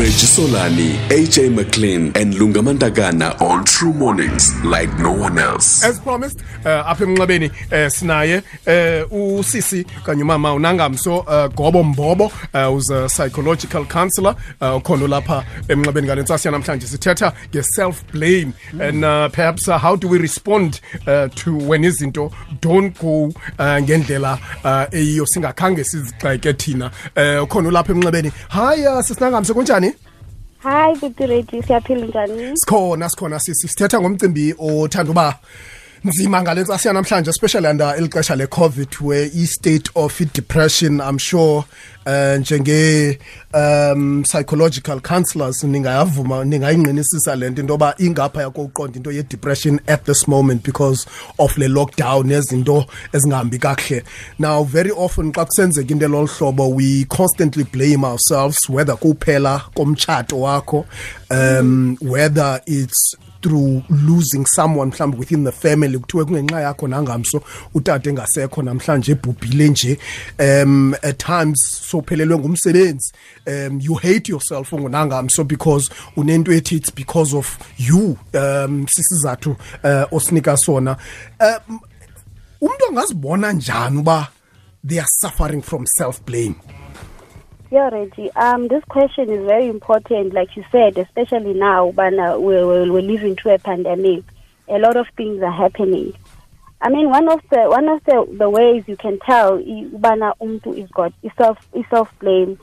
Regisolani, AJ McLean, and Lungamandagana on True Mornings like no one else. as promised uh, apha emnxebeni uh, sinaye uh, usisi kanye umama unangamso uh, gobo mbobo uh, who's a psychological counselor uh, ukhona lapha emnxebeni ngale ntsasi yanamhlanje. Sithetha nge-self blame and uh, perhaps uh, how do we respond uh, to when izinto don't go uh, uh, eyiyo. Singakhange sizixeke thina. Uh, ukhona ulapha emnxebeni. Hayi uh, kunjani hayi kutiredi siyaphila njani? Sikhona sikhona sisi sithetha ngomcimbi othanda uba nzima ngale ntsasi yanamhlanje especially under eli xesha le-covid where i-state of i-depression i'm sure uh, njenge um psychological counselors ningayavuma ningayingqinisisa le nto into yoba ingapha yakokuqonda into ye-depression at this moment because of le lockdown nezinto ezingahambi kakuhle. Now very often xa kusenzeka into elolu hlobo we constantly blame ourselves whether kuphela komtshato wakho um whether it's through losing someone mhlawumbi within the family kuthiwe kungenxa yakho nangamso utata engasekho namhlanje ebhubhile nje um at times sophelelwe ngumsebenzi. Um you hate yourself ungunangamso because unento ethi it's because of you um sisizathu uh, osinika sona. Um umuntu angazibona njani uba they are suffering from self blame yeah reggie um this question is very important like you said especially now bana we're, we're, living through a pandemic. A lot of things are happening. I mean, one of the one of the, the ways you can tell ubana umntu is got is self is self blame.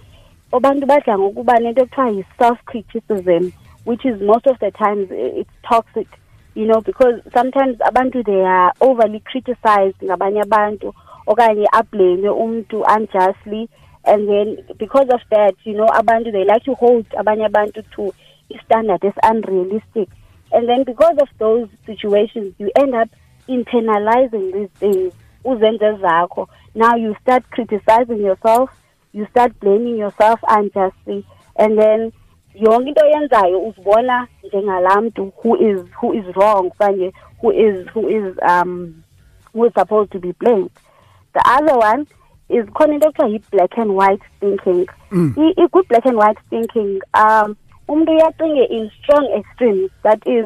Abantu badla ngokuba nento yi self criticism, which is most of the times it's toxic, you know, because sometimes abantu they are overly criticized abantu okanye ablame unjustly and then because of that, you know, abantu they like to hold abanye abantu to a standard that's unrealistic. And then because of those situations, you end up internalizing these things. Now you start criticizing yourself. You start blaming yourself unjustly. And then yonke into oyenzayo uzibona njengalaa mntu who is who is wrong who is who is um who is supposed to be blamed. The other one is khona into ekuthiwa yi-black and white thinking. I- i-good-black and white thinking um umntu uyacinge in strong extremes that is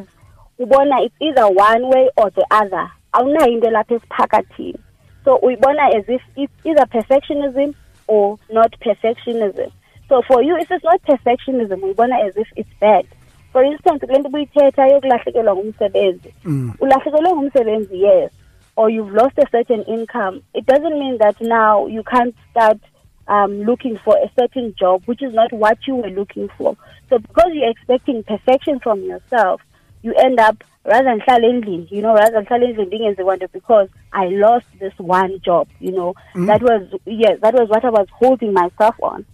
ubona it's either one way or the other. Awunayo into lapha esiphakathini. So uyibona as if it's either perfectionism or not perfectionism. So for you if it's not perfectionism uyibona as if it's bad. For instance kule nto ubuyithetha yokulahlekelwa ngumsebenzi. Ulahlekelwe ngumsebenzi yes or you've lost a certain income it doesn't mean that now you can't start um, looking for a certain job which is not what you were looking for. So because you're expecting perfection from yourself you end up rather than hlala endlini you know rather than hlala endlini ndingenzi kwanto because i lost this one job you know. That was yes that was what i was holding myself on.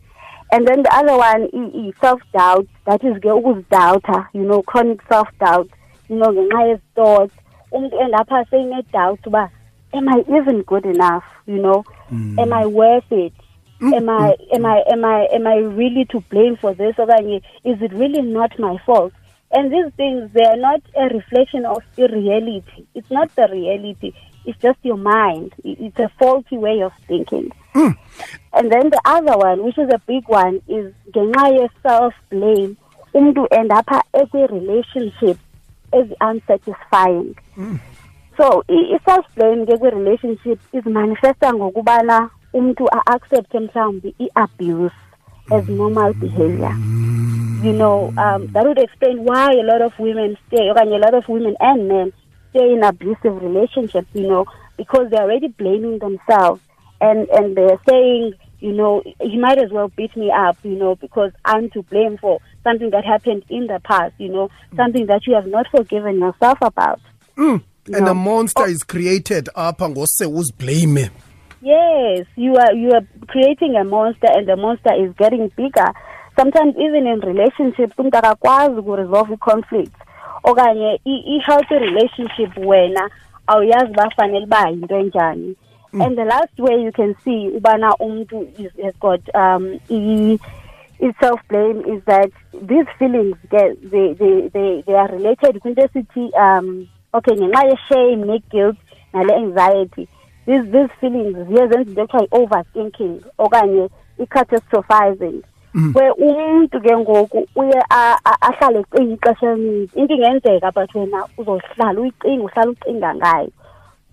And then the other one i- i- self-doubt that is ke ukuzidowutha you know chronic self-doubt you know yezi-thoughts umntu endapha seyine-doubt uba am i even good enough you know? Mm. Am i worth it? Mm. Am I mm. am I am I am I really to blame for this? Okanye is it really not my fault? And these things they are not a reflection of the reality it's not the reality. It's just your mind. It's a faulty way of thinking. And then the other one which is a big one is ngenxa ye-self blame umntu endapha ekwi-relationship ezi-unsatisfying so i- i-self blame ke kwi-relationship izimanifesta ngokubana umntu a-accepte mhlawumbi i-abuse as normal behavior. You know um, that would explain why a lot of women stay okanye a lot of women and men stay in abusive relationships you know because they're already blaming themselves and and they're saying you know he might as well beat me up you know because i'm to blame for something that happened in the past you know something that you have not forgiven yourself about. And No. a monster is created apha ngose uziblame Yes, you are you are creating a monster and the monster is getting bigger. Sometimes even in relationships umntu akakwazi ukuresolve i-conflict. Okanye i-healthy relationship wena awuyazi uba fanele uba yinto enjani. And the last way you can see ubana umntu is, has got um i- i-self blame is that these feelings get they, they, they, they are related kwinto esithi um okay ngenxa ye-shame ne-guilt nale anxiety these these feelings ziye zenza into ekuthiwa yi-overthinking okanye i-catastrophizing where umuntu ke ngoku uye ahlale ecinga ixesha elininzi. Into ingenzeka but wena uzohlala uyicinga uhlala ucinga ngayo.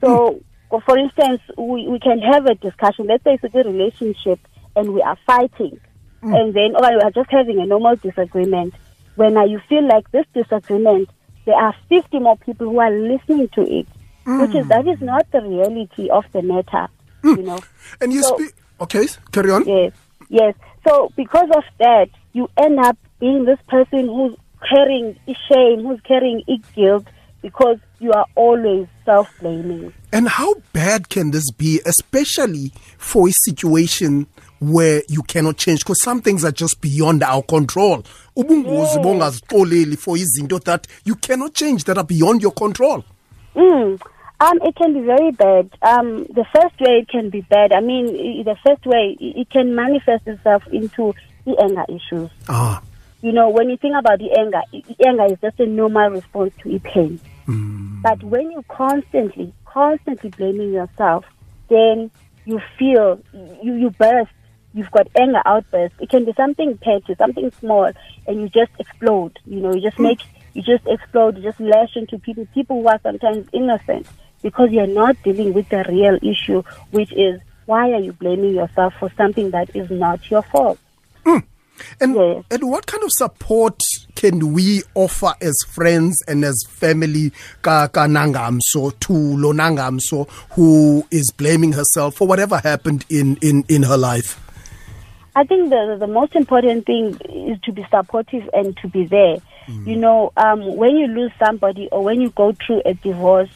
So for- for instance we, we can have a discussion let's say it's a good relationship and we are fighting Mm. and then or we are just having a normal disagreement when you feel like this disagreement there are 50 more people who are listening to it which is that is mm. not the reality of the matter you mm. know And you So- speak. Okay, carry on. Yes, yes. So because of that, you end up being this person who's carrying shame, who's carrying guilt, because you are always self-blaming. And how bad can this be, especially for a situation where you cannot change? Because some things are just beyond our control. Bongazixoleli for that you cannot change that are beyond your control. Mm. Um, it can be very bad. Um, the first way it can be bad. I mean, the first way it can manifest itself into the anger issues. Ah, you know, when you think about the anger, anger is just a normal response to a pain. Mm. But when you constantly, constantly blaming yourself, then you feel you, you burst. You've got anger outbursts. It can be something petty, something small, and you just explode. You know, you just hmm. make, you just explode, you just lash into people, people who are sometimes innocent, because you're not dealing with the real issue, which is why are you blaming yourself for something that is not your fault? Hmm. And Yes. and what kind of support can we offer as friends and as family ka ka Nangamso to Lo Nangamso who is blaming herself for whatever happened in in in her life? I think the the most important thing is to be supportive and to be there. You know, um, when you lose somebody or when you go through a divorce,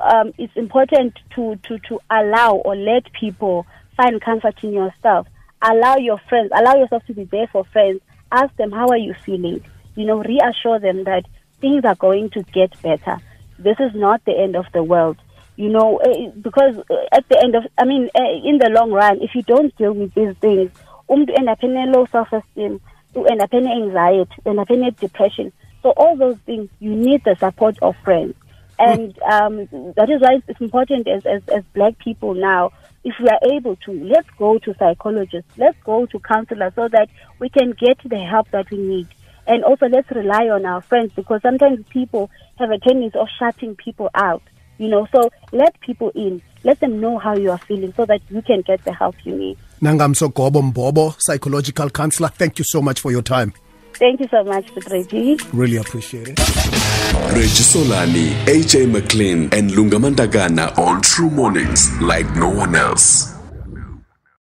um, it's important to, to, to allow or let people find comfort in yourself. Allow your friends, allow yourself to be there for friends. Ask them, how are you feeling? You know, reassure them that things are going to get better. This is not the end of the world. You know, eh, because eh, at the end of, I mean, eh, in the long run, if you don't deal with these things, umuntu end up in a low self-esteem, you end up in anxiety, end up in depression. So all those things, you need the support of friends. And um, that is why it's important as, as, as black people now, if we are able to, let's go to psychologists, let's go to counselors so that we can get the help that we need. And also let's rely on our friends because sometimes people have a tendency of shutting people out. You know, so let people in. Let them know how you are feeling so that you can get the help you need. Nangamso Gobo Mbobo, psychological counselor. Thank you so much for your time. Thank you so much, Reggie. Really appreciate it. Reggie Solani, AJ McLean, and Lungamandagana on True Mornings like no one else.